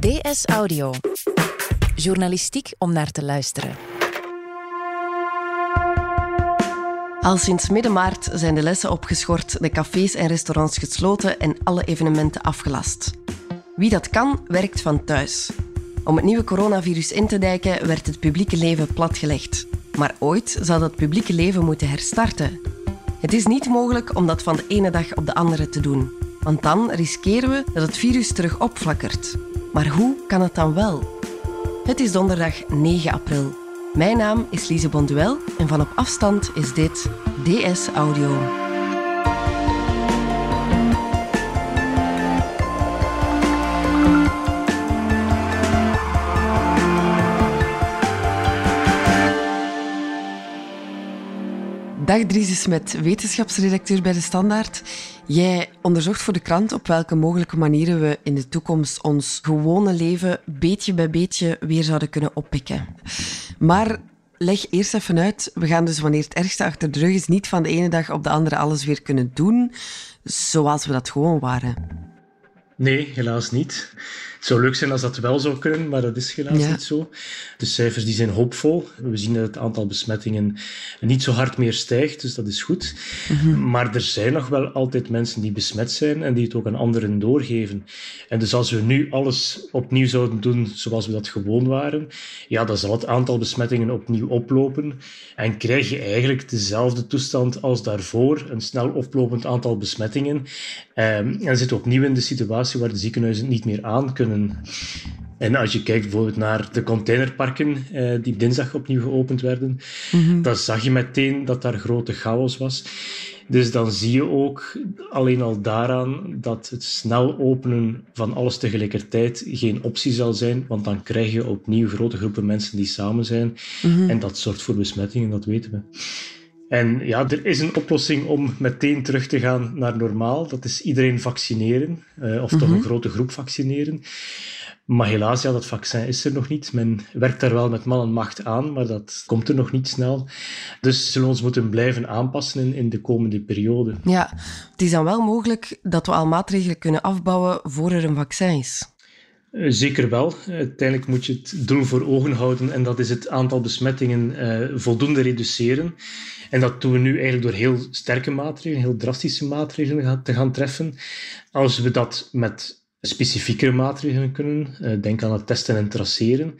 DS Audio. Journalistiek om naar te luisteren. Al sinds midden maart zijn de lessen opgeschort, de cafés en restaurants gesloten en alle evenementen afgelast. Wie dat kan, werkt van thuis. Om het nieuwe coronavirus in te dijken, werd het publieke leven platgelegd. Maar ooit zal dat publieke leven moeten herstarten. Het is niet mogelijk om dat van de ene dag op de andere te doen. Want dan riskeren we dat het virus terug opflakkert. Maar hoe kan het dan wel? Het is donderdag 9 april. Mijn naam is Lise Bonduel en van op afstand is dit DS Audio. Dag Dries met wetenschapsredacteur bij De Standaard. Jij onderzocht voor de krant op welke mogelijke manieren we in de toekomst ons gewone leven beetje bij beetje weer zouden kunnen oppikken. Maar leg eerst even uit, we gaan dus wanneer het ergste achter de rug is niet van de ene dag op de andere alles weer kunnen doen zoals we dat gewoon waren. Nee, helaas niet. Het zou leuk zijn als dat wel zou kunnen, maar dat is helaas niet zo. De cijfers die zijn hoopvol. We zien dat het aantal besmettingen niet zo hard meer stijgt, dus dat is goed. Mhm. Maar er zijn nog wel altijd mensen die besmet zijn en die het ook aan anderen doorgeven. En dus als we nu alles opnieuw zouden doen zoals we dat gewoon waren, ja, dan zal het aantal besmettingen opnieuw oplopen. En krijg je eigenlijk dezelfde toestand als daarvoor, een snel oplopend aantal besmettingen. Ehm, en zit opnieuw in de situatie waar de ziekenhuizen niet meer aan kunnen en als je kijkt bijvoorbeeld naar de containerparken eh, die dinsdag opnieuw geopend werden, mhm. dan zag je meteen dat daar grote chaos was. Dus dan zie je ook alleen al daaraan dat het snel openen van alles tegelijkertijd geen optie zal zijn, want dan krijg je opnieuw grote groepen mensen die samen zijn. Mhm. En dat zorgt voor besmettingen, dat weten we. En ja, er is een oplossing om meteen terug te gaan naar normaal. Dat is iedereen vaccineren, uh, of toch een mhm. grote groep vaccineren. Maar helaas, ja, dat vaccin is er nog niet. Men werkt daar wel met man en macht aan, maar dat komt er nog niet snel. Dus zullen we ons moeten blijven aanpassen in, in de komende periode. Ja, het is dan wel mogelijk dat we al maatregelen kunnen afbouwen voor er een vaccin is. Eh, zeker wel. Uiteindelijk moet je het doel voor ogen houden en dat is het aantal besmettingen uh, voldoende reduceren. En dat doen we nu eigenlijk door heel sterke maatregelen, heel drastische maatregelen te gaan treffen. Als we dat met specifiekere maatregelen kunnen, uh, denk aan het testen en traceren,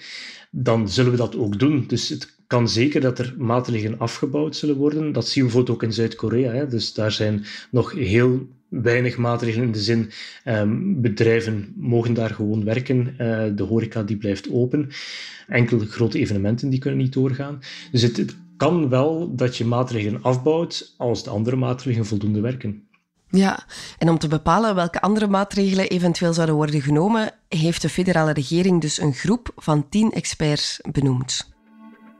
dan zullen we dat ook doen. Dus het kan zeker dat er maatregelen afgebouwd zullen worden. Dat zien we bijvoorbeeld ook in Zuid-Korea. Dus daar zijn nog heel weinig maatregelen in de zin um, bedrijven mogen daar gewoon werken, uh, de horeca die blijft open, enkele grote evenementen die kunnen niet doorgaan. Dus het kan wel dat je maatregelen afbouwt als de andere maatregelen voldoende werken. Ja, en om te bepalen welke andere maatregelen eventueel zouden worden genomen, heeft de federale regering dus een groep van tien experts benoemd.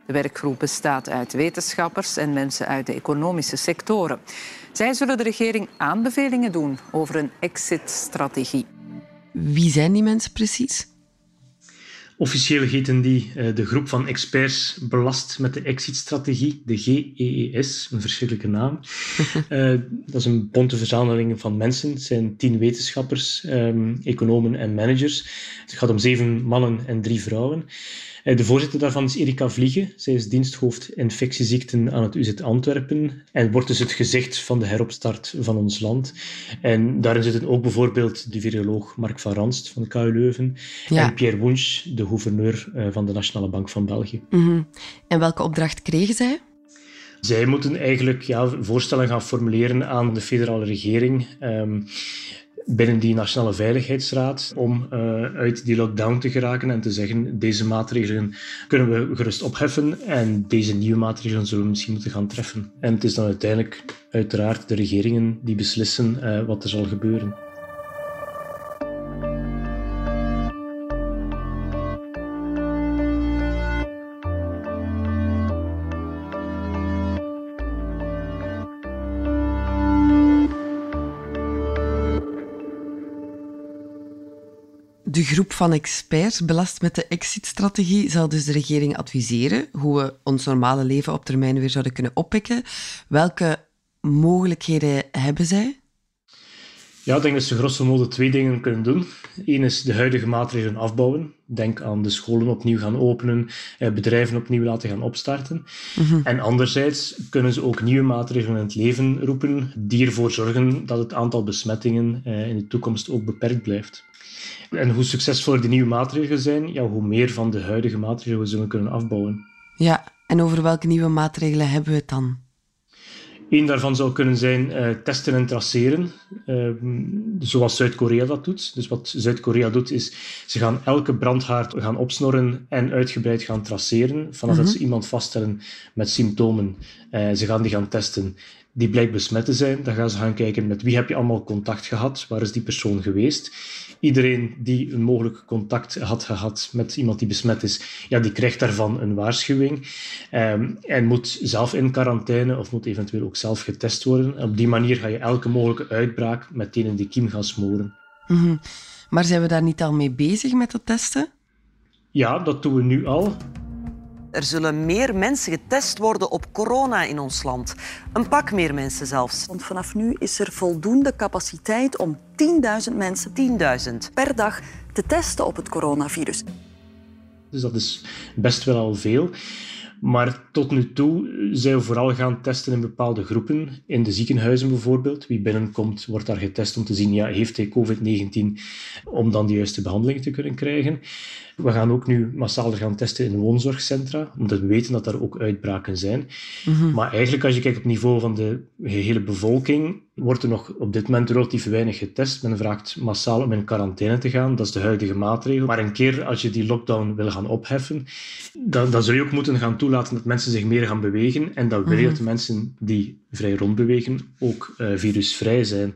De werkgroep bestaat uit wetenschappers en mensen uit de economische sectoren. Zij zullen de regering aanbevelingen doen over een exit-strategie. Wie zijn die mensen precies? Officieel heten die uh, de groep van experts belast met de exit-strategie, de GEES, een verschrikkelijke naam. uh, dat is een bonte verzameling van mensen. Het zijn tien wetenschappers, um, economen en managers. Het gaat om zeven mannen en drie vrouwen. Eh, de voorzitter daarvan is Erika Vliegen. Zij is diensthoofd infectieziekten aan het UZ Antwerpen en wordt dus het gezicht van de heropstart van ons land. En daarin zitten ook bijvoorbeeld de viroloog Mark van Ranst van de KU Leuven en Pierre Wunsch, de gouverneur eh, van de Nationale Bank van België. Mhm. En welke opdracht kregen zij? Zij moeten eigenlijk ja, voorstellen gaan formuleren aan de federale regering. Um, binnen die Nationale Veiligheidsraad om uh, uit die lockdown te geraken en te zeggen deze maatregelen kunnen we gerust opheffen en deze nieuwe maatregelen zullen we misschien moeten gaan treffen. En het is dan uiteindelijk uiteraard de regeringen die beslissen uh, wat er zal gebeuren. De groep van experts belast met de exit-strategie zal dus de regering adviseren hoe we ons normale leven op termijn weer zouden kunnen oppikken. Welke mogelijkheden hebben zij? Ja, ik denk dat ze grosso modo twee dingen kunnen doen. Eén is de huidige maatregelen afbouwen. Denk aan de scholen opnieuw gaan openen, eh, bedrijven opnieuw laten gaan opstarten. Mhm. En anderzijds kunnen ze ook nieuwe maatregelen in het leven roepen die ervoor zorgen dat het aantal besmettingen eh, in de toekomst ook beperkt blijft. En hoe succesvoller die nieuwe maatregelen zijn, ja, hoe meer van de huidige maatregelen we zullen kunnen afbouwen. Ja, en over welke nieuwe maatregelen hebben we het dan? Eén daarvan zou kunnen zijn uh, testen en traceren, uh, zoals Zuid-Korea dat doet. Dus wat Zuid-Korea doet, is ze gaan elke brandhaard gaan opsnorren en uitgebreid gaan traceren. Vanaf dat mhm. ze iemand vaststellen met symptomen, uh, ze gaan die gaan testen die blijkt besmet te zijn. Dan gaan ze gaan kijken met wie heb je allemaal contact gehad, waar is die persoon geweest. Iedereen die een mogelijk contact had gehad met iemand die besmet is, ja, die krijgt daarvan een waarschuwing um, en moet zelf in quarantaine of moet eventueel ook zelf getest worden. op die manier ga je elke mogelijke uitbraak meteen in de kiem gaan smoren. Mm Maar zijn we daar niet al mee bezig met dat testen? Ja, dat doen we nu al. Er zullen meer mensen getest worden op corona in ons land. Een pak meer mensen zelfs. Want vanaf nu is er voldoende capaciteit om 10.000 mensen 10.000 per dag te testen op het coronavirus. Dus dat is best wel al veel. Maar tot nu toe zijn we vooral gaan testen in bepaalde groepen. In de ziekenhuizen bijvoorbeeld. Wie binnenkomt, wordt daar getest om te zien, ja, heeft hij COVID-19, om dan de juiste behandeling te kunnen krijgen. We gaan ook nu massaal gaan testen in woonzorgcentra, omdat we weten dat daar ook uitbraken zijn. Mhm. Maar eigenlijk, als je kijkt op het niveau van de gehele bevolking, wordt er nog op dit moment relatief weinig getest. Men vraagt massaal om in quarantaine te gaan, dat is de huidige maatregel. Maar een keer als je die lockdown wil gaan opheffen, dan, dan zul je ook moeten gaan toelaten dat mensen zich meer gaan bewegen. En dan wil je mhm. dat de mensen die vrij rondbewegen ook uh, virusvrij zijn.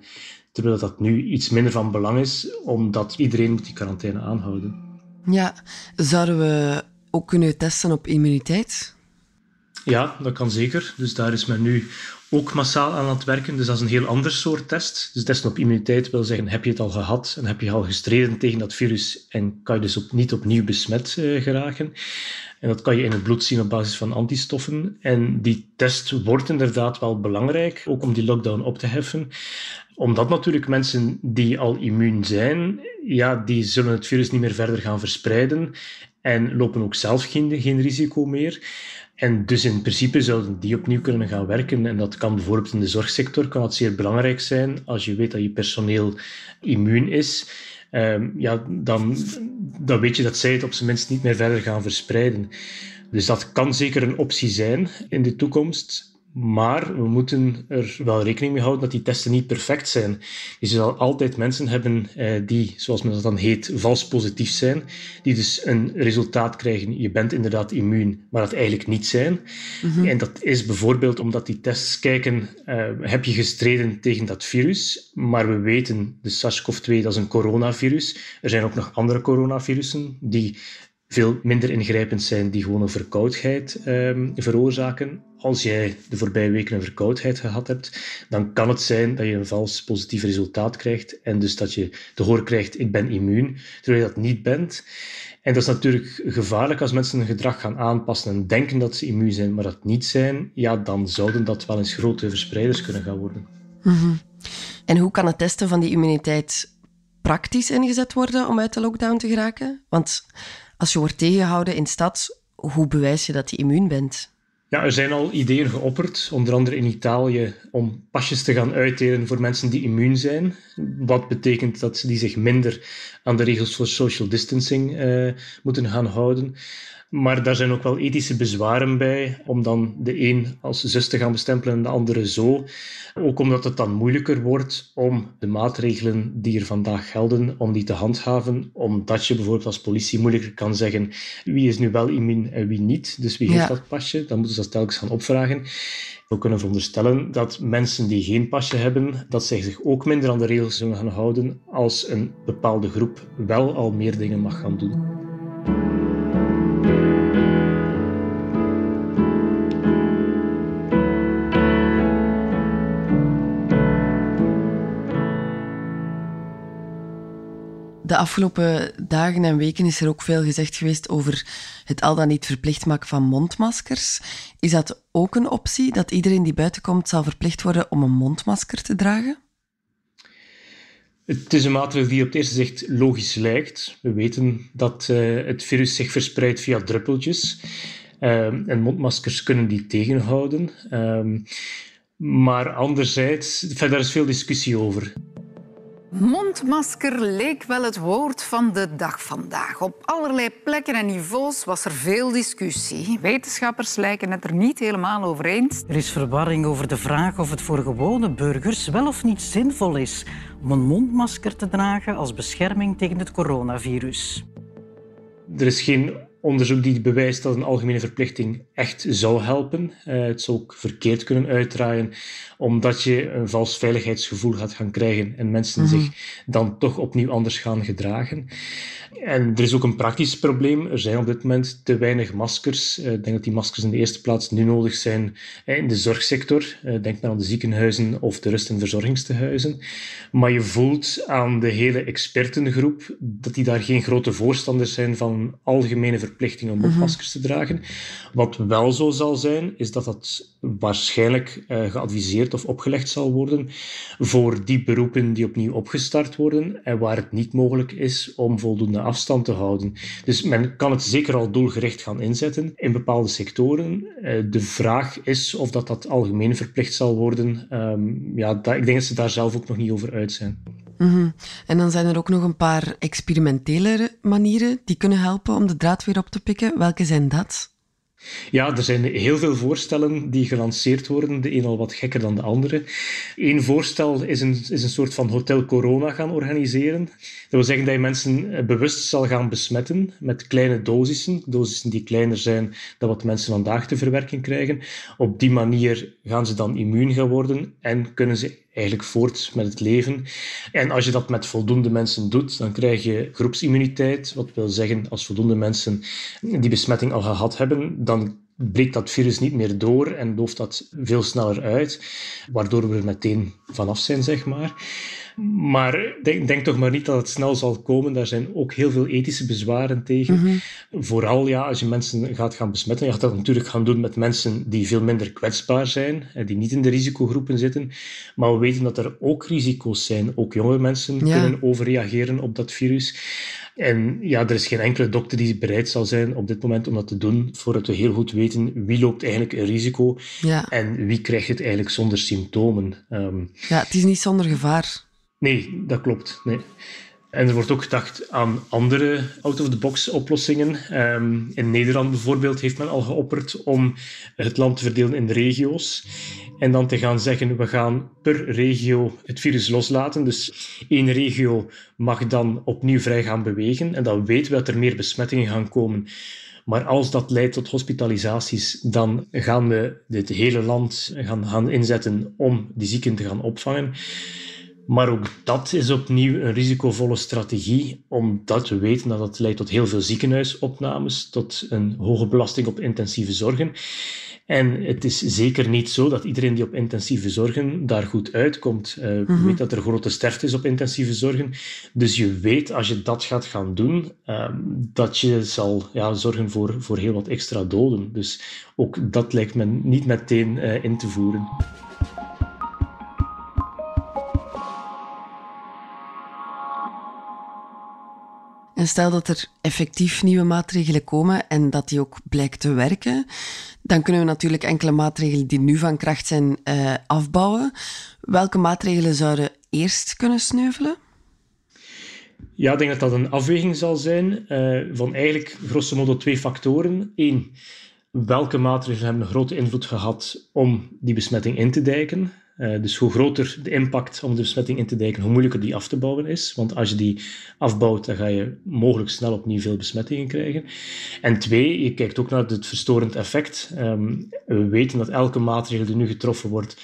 Terwijl dat nu iets minder van belang is, omdat iedereen moet die quarantaine aanhouden. Ja, zouden we ook kunnen testen op immuniteit? Ja, dat kan zeker. Dus daar is men nu ook massaal aan het werken. Dus dat is een heel ander soort test. Dus testen op immuniteit wil zeggen, heb je het al gehad en heb je al gestreden tegen dat virus en kan je dus op, niet opnieuw besmet uh, geraken. En dat kan je in het bloed zien op basis van antistoffen. En die test wordt inderdaad wel belangrijk, ook om die lockdown op te heffen omdat natuurlijk mensen die al immuun zijn, ja, die zullen het virus niet meer verder gaan verspreiden en lopen ook zelf geen, geen risico meer. En dus in principe zouden die opnieuw kunnen gaan werken. En dat kan bijvoorbeeld in de zorgsector kan het zeer belangrijk zijn als je weet dat je personeel immuun is. Um, ja, dan, dan weet je dat zij het op zijn minst niet meer verder gaan verspreiden. Dus dat kan zeker een optie zijn in de toekomst. Maar we moeten er wel rekening mee houden dat die testen niet perfect zijn. Je zal altijd mensen hebben eh, die, zoals men dat dan heet, vals positief zijn. Die dus een resultaat krijgen, je bent inderdaad immuun, maar dat eigenlijk niet zijn. Mhm. En dat is bijvoorbeeld omdat die tests kijken, uh, heb je gestreden tegen dat virus? Maar we weten, de SARS-CoV-2, dat is een coronavirus. Er zijn ook nog andere coronavirussen die veel minder ingrijpend zijn, die gewoon een verkoudheid um, veroorzaken. Als jij de voorbije weken een verkoudheid gehad hebt, dan kan het zijn dat je een vals positief resultaat krijgt en dus dat je te horen krijgt, ik ben immuun, terwijl je dat niet bent. En dat is natuurlijk gevaarlijk als mensen hun gedrag gaan aanpassen en denken dat ze immuun zijn, maar dat niet zijn. Ja, dan zouden dat wel eens grote verspreiders kunnen gaan worden. Mm En hoe kan het testen van die immuniteit praktisch ingezet worden om uit de lockdown te geraken? Want als je wordt tegengehouden in stad, hoe bewijs je dat je immuun bent? Ja, er zijn al ideeën geopperd, onder andere in Italië, om pasjes te gaan uitdelen voor mensen die immuun zijn. Wat betekent dat die zich minder aan de regels voor social distancing uh, moeten gaan houden. Maar daar zijn ook wel ethische bezwaren bij, om dan de een als zus te gaan bestempelen en de andere zo. Ook omdat het dan moeilijker wordt om de maatregelen die er vandaag gelden, om die te handhaven. Omdat je bijvoorbeeld als politie moeilijker kan zeggen wie is nu wel immuun en wie niet. Dus wie heeft dat pasje? Dan moeten ze dat telkens gaan opvragen. We kunnen veronderstellen dat mensen die geen pasje hebben, dat zij zich ook minder aan de regels zullen gaan houden als een bepaalde groep wel al meer dingen mag gaan doen. De afgelopen dagen en weken is er ook veel gezegd geweest over het al dan niet verplicht maken van mondmaskers. Is dat ook een optie, dat iedereen die buiten komt zal verplicht worden om een mondmasker te dragen? Het is een maatregel die op het eerste zicht logisch lijkt. We weten dat uh, het virus zich verspreidt via druppeltjes. Uh, en mondmaskers kunnen die tegenhouden. Uh, maar anderzijds, verder is veel discussie over. Mondmasker leek wel het woord van de dag vandaag. Op allerlei plekken en niveaus was er veel discussie. Wetenschappers lijken het er niet helemaal over eens. Er is verwarring over de vraag of het voor gewone burgers wel of niet zinvol is om een mondmasker te dragen als bescherming tegen het coronavirus. Er is geen onderzoek die bewijst dat een algemene verplichting echt zou helpen. Uh, het zou ook verkeerd kunnen uitdraaien, omdat je een vals veiligheidsgevoel gaat gaan krijgen en mensen mm -hmm. zich dan toch opnieuw anders gaan gedragen. En er is ook een praktisch probleem. Er zijn op dit moment te weinig maskers. Eh, ik denk dat die maskers in de eerste plaats nu nodig zijn eh, in de zorgsector. Denk maar aan de ziekenhuizen of de rust- en verzorgingstehuizen. Maar je voelt aan de hele expertengroep dat die daar geen grote voorstanders zijn van algemene verplichtingen verplichting om mondmaskers te dragen. Wat wel zo zal zijn, is dat dat waarschijnlijk uh, geadviseerd of opgelegd zal worden voor die beroepen die opnieuw opgestart worden en waar het niet mogelijk is om voldoende afstand te houden. Dus men kan het zeker al doelgericht gaan inzetten in bepaalde sectoren. Uh, de vraag is of dat, dat algemeen verplicht zal worden. Um, ja, dat, ik denk dat ze daar zelf ook nog niet over uit zijn. -hmm. En dan zijn er ook nog een paar experimentele manieren die kunnen helpen om de draad weer op te pikken. Welke zijn dat? Ja, er zijn heel veel voorstellen die gelanceerd worden, de een al wat gekker dan de andere. Eén voorstel is een, is een soort van hotel corona gaan organiseren. Dat wil zeggen dat je mensen bewust zal gaan besmetten met kleine dosissen, dosissen die kleiner zijn dan wat mensen vandaag te verwerken krijgen. Op die manier gaan ze dan immuun gaan worden en kunnen ze eigenlijk voort met het leven. En als je dat met voldoende mensen doet, dan krijg je groepsimmuniteit. Wat wil zeggen, als voldoende mensen die besmetting al gehad hebben, dan breekt dat virus niet meer door en dooft dat veel sneller uit, waardoor we er meteen vanaf zijn, zeg maar. Maar denk, denk, toch maar niet dat het snel zal komen. Daar zijn ook heel veel ethische bezwaren tegen. Mm -hmm. Vooral ja, als je mensen gaat gaan besmetten. Je gaat dat natuurlijk gaan doen met mensen die veel minder kwetsbaar zijn, die niet in de risicogroepen zitten. Maar we weten dat er ook risico's zijn. Ook jonge mensen ja. kunnen overreageren op dat virus. En ja, er is geen enkele dokter die bereid zal zijn op dit moment om dat te doen, voordat we heel goed weten wie loopt eigenlijk een risico ja. en wie krijgt het eigenlijk zonder symptomen. Um, ja, het is niet zonder gevaar. Nee, dat klopt. Nee. En er wordt ook gedacht aan andere out-of-the-box oplossingen. Um, in Nederland bijvoorbeeld heeft men al geopperd om het land te verdelen in regio's. En dan te gaan zeggen, we gaan per regio het virus loslaten. Dus één regio mag dan opnieuw vrij gaan bewegen. En dan weten we dat er meer besmettingen gaan komen. Maar als dat leidt tot hospitalisaties, dan gaan we dit hele land gaan, gaan inzetten om die zieken te gaan opvangen. Maar ook dat is opnieuw een risicovolle strategie, omdat we weten dat dat leidt tot heel veel ziekenhuisopnames, tot een hoge belasting op intensieve zorgen. En het is zeker niet zo dat iedereen die op intensieve zorgen daar goed uitkomt. Uh, mm -hmm. Je weet dat er grote sterfte is op intensieve zorgen. Dus je weet, als je dat gaat gaan doen, uh, dat je zal ja, zorgen voor, voor heel wat extra doden. Dus ook dat lijkt me niet meteen uh, in te voeren. En stel dat er effectief nieuwe maatregelen komen en dat die ook blijkt te werken, dan kunnen we natuurlijk enkele maatregelen die nu van kracht zijn uh, afbouwen. Welke maatregelen zouden eerst kunnen sneuvelen? Ja, ik denk dat dat een afweging zal zijn uh, van eigenlijk grosso modo twee factoren. Eén, welke maatregelen hebben een grote invloed gehad om die besmetting in te dijken? Uh, dus hoe groter de impact om de besmetting in te dijken, hoe moeilijker die af te bouwen is. Want als je die afbouwt, dan ga je mogelijk snel opnieuw veel besmettingen krijgen. En twee, je kijkt ook naar het verstorend effect. Um, we weten dat elke maatregel die nu getroffen wordt,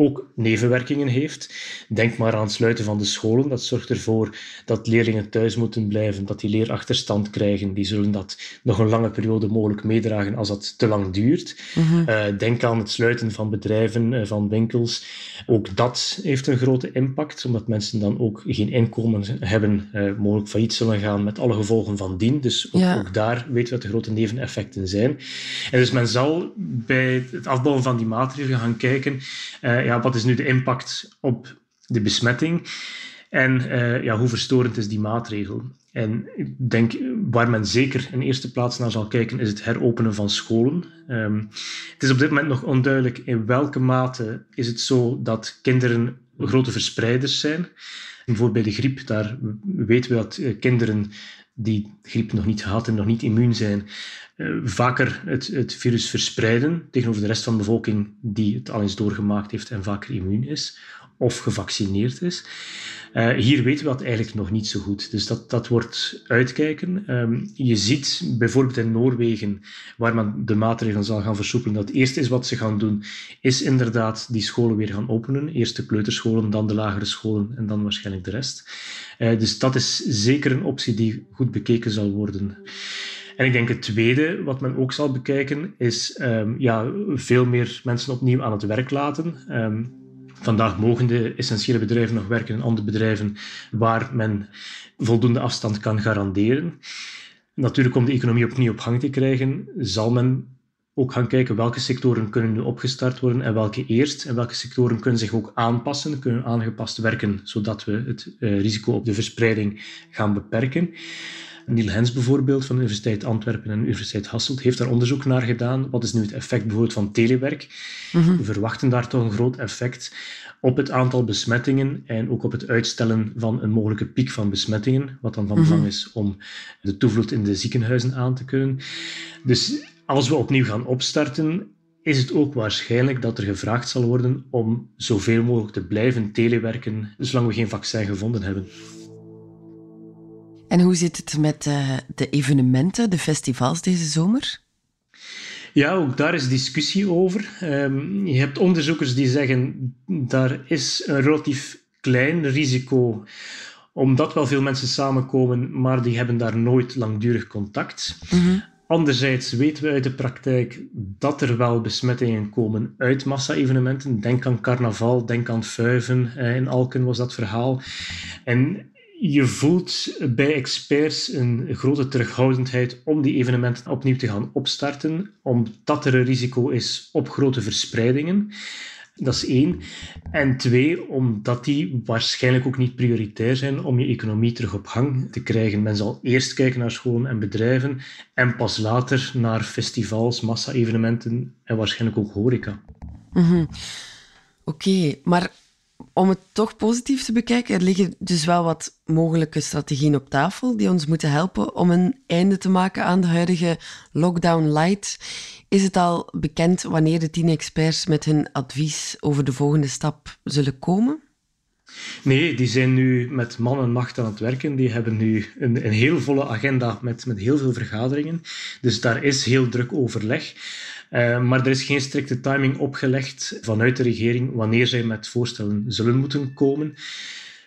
ook nevenwerkingen heeft. Denk maar aan het sluiten van de scholen. Dat zorgt ervoor dat leerlingen thuis moeten blijven, dat die leerachterstand krijgen. Die zullen dat nog een lange periode mogelijk meedragen als dat te lang duurt. Mm-hmm. Uh, denk aan het sluiten van bedrijven, uh, van winkels. Ook dat heeft een grote impact, omdat mensen dan ook geen inkomen hebben, uh, mogelijk failliet zullen gaan met alle gevolgen van dien. Dus ook, ja. ook daar weten we wat de grote neveneffecten zijn. En dus men zal bij het afbouwen van die maatregelen gaan kijken ja, wat is nu de impact op de besmetting? En ja, hoe verstorend is die maatregel? En ik denk, waar men zeker in eerste plaats naar zal kijken, is het heropenen van scholen. Um, het is op dit moment nog onduidelijk in welke mate is het zo dat kinderen grote verspreiders zijn. Bijvoorbeeld bij de griep, daar weten we dat eh, kinderen die griep nog niet gehad en nog niet immuun zijn, uh, vaker het, het, virus verspreiden tegenover de rest van de bevolking die het al eens doorgemaakt heeft en vaker immuun is of gevaccineerd is. Uh, hier weten we dat eigenlijk nog niet zo goed. Dus dat, dat wordt uitkijken. Um, je ziet bijvoorbeeld in Noorwegen, waar men de maatregelen zal gaan versoepelen, dat het eerste is wat ze gaan doen, is inderdaad die scholen weer gaan openen. Eerst de kleuterscholen, dan de lagere scholen en dan waarschijnlijk de rest. Uh, dus dat is zeker een optie die goed bekeken zal worden. En ik denk het tweede wat men ook zal bekijken is um, ja, veel meer mensen opnieuw aan het werk laten. Um, Vandaag mogen de essentiële bedrijven nog werken in andere bedrijven waar men voldoende afstand kan garanderen. Natuurlijk, om de economie opnieuw op gang te krijgen, zal men ook gaan kijken welke sectoren kunnen nu opgestart worden en welke eerst. En welke sectoren kunnen zich ook aanpassen, kunnen aangepast werken, zodat we het uh, risico op de verspreiding gaan beperken. Niel Hens bijvoorbeeld van de Universiteit Antwerpen en de Universiteit Hasselt heeft daar onderzoek naar gedaan. Wat is nu het effect bijvoorbeeld van telewerk? Mhm. We verwachten daar toch een groot effect op het aantal besmettingen en ook op het uitstellen van een mogelijke piek van besmettingen, wat dan van belang mhm. is om de toevloed in de ziekenhuizen aan te kunnen. Dus als we opnieuw gaan opstarten, is het ook waarschijnlijk dat er gevraagd zal worden om zoveel mogelijk te blijven telewerken, zolang we geen vaccin gevonden hebben. En hoe zit het met uh, de evenementen, de festivals deze zomer? Ja, ook daar is discussie over. Um, je hebt onderzoekers die zeggen daar is een relatief klein risico omdat wel veel mensen samenkomen, maar die hebben daar nooit langdurig contact. Mm Anderzijds weten we uit de praktijk dat er wel besmettingen komen uit massa-evenementen. Denk aan carnaval, denk aan Fuiven. Eh, in Alken was dat verhaal. En je voelt bij experts een grote terughoudendheid om die evenementen opnieuw te gaan opstarten, omdat er een risico is op grote verspreidingen. Dat is één. En twee, omdat die waarschijnlijk ook niet prioritair zijn om je economie terug op gang te krijgen. Men zal eerst kijken naar scholen en bedrijven en pas later naar festivals, massa-evenementen en waarschijnlijk ook horeca. Mm Oké, maar om het toch positief te bekijken, er liggen dus wel wat mogelijke strategieën op tafel die ons moeten helpen om een einde te maken aan de huidige lockdown light. Is het al bekend wanneer de tien experts met hun advies over de volgende stap zullen komen? Nee, die zijn nu met man en macht aan het werken. Die hebben nu een, een heel volle agenda met, met heel veel vergaderingen. Dus daar is heel druk overleg. Uh, maar er is geen strikte timing opgelegd vanuit de regering wanneer zij met voorstellen zullen moeten komen.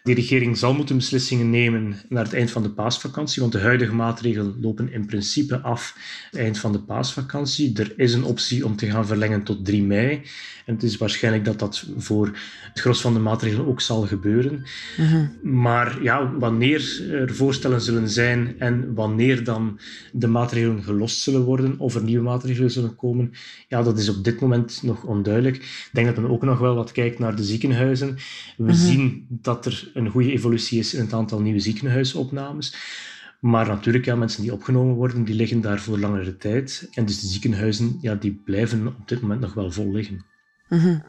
De regering zal moeten beslissingen nemen naar het eind van de paasvakantie, want de huidige maatregelen lopen in principe af eind van de paasvakantie. Er is een optie om te gaan verlengen tot 3 mei. En het is waarschijnlijk dat dat voor het gros van de maatregelen ook zal gebeuren. Mhm. Maar ja, wanneer er voorstellen zullen zijn en wanneer dan de maatregelen gelost zullen worden of er nieuwe maatregelen zullen komen, ja, dat is op dit moment nog onduidelijk. Ik denk dat men ook nog wel wat kijkt naar de ziekenhuizen. We mhm. zien dat er een goede evolutie is in het aantal nieuwe ziekenhuisopnames. Maar natuurlijk, ja, mensen die opgenomen worden, die liggen daar voor langere tijd. En dus de ziekenhuizen, ja, die blijven op dit moment nog wel vol liggen. Mhm.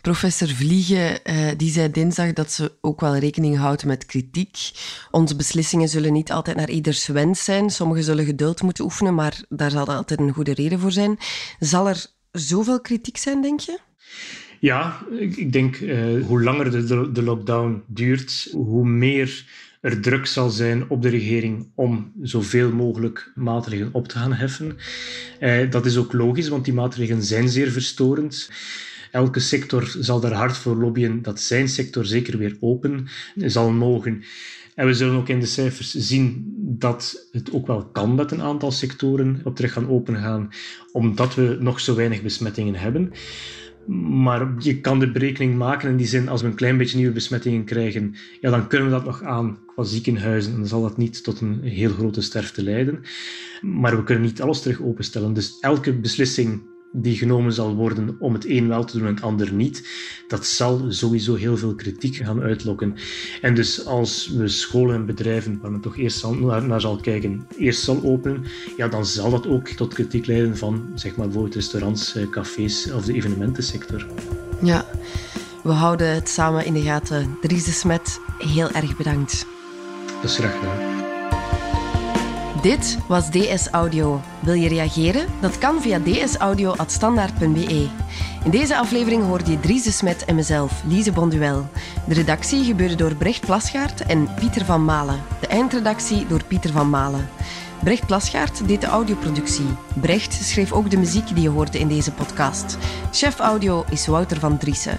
Professor Vliegen uh, die zei dinsdag dat ze ook wel rekening houdt met kritiek. Onze beslissingen zullen niet altijd naar ieders wens zijn. Sommigen zullen geduld moeten oefenen, maar daar zal altijd een goede reden voor zijn. Zal er zoveel kritiek zijn, denk je? Ja, ik denk uh, hoe langer de, de lockdown duurt, hoe meer er druk zal zijn op de regering om zoveel mogelijk maatregelen op te gaan heffen. Uh, dat is ook logisch, want die maatregelen zijn zeer verstorend. Elke sector zal daar hard voor lobbyen dat zijn sector zeker weer open zal mogen. En we zullen ook in de cijfers zien dat het ook wel kan met een aantal sectoren op terug gaan opengaan, omdat we nog zo weinig besmettingen hebben. Maar je kan de berekening maken in die zin, als we een klein beetje nieuwe besmettingen krijgen, ja, dan kunnen we dat nog aan qua ziekenhuizen. En dan zal dat niet tot een heel grote sterfte leiden. Maar we kunnen niet alles terug openstellen. Dus elke beslissing die genomen zal worden om het een wel te doen en het ander niet, dat zal sowieso heel veel kritiek gaan uitlokken. En dus als we scholen en bedrijven, waar men toch eerst zal, naar, naar, zal kijken, eerst zal openen, ja, dan zal dat ook tot kritiek leiden van zeg maar, bijvoorbeeld restaurants, eh, cafés of de evenementensector. Ja, we houden het samen in de gaten. Dries de Smet, heel erg bedankt. Dat is graag gedaan. Dit was DS Audio. Wil je reageren? Dat kan via dsaudio.standaard.be. In deze aflevering hoorde je Dries de Smet en mezelf, Lise Bonduel. De redactie gebeurde door Brecht Plasgaard en Pieter van Malen. De eindredactie door Pieter van Malen. Brecht Plasgaard deed de audioproductie. Brecht schreef ook de muziek die je hoorde in deze podcast. Chef audio is Wouter van Driessen.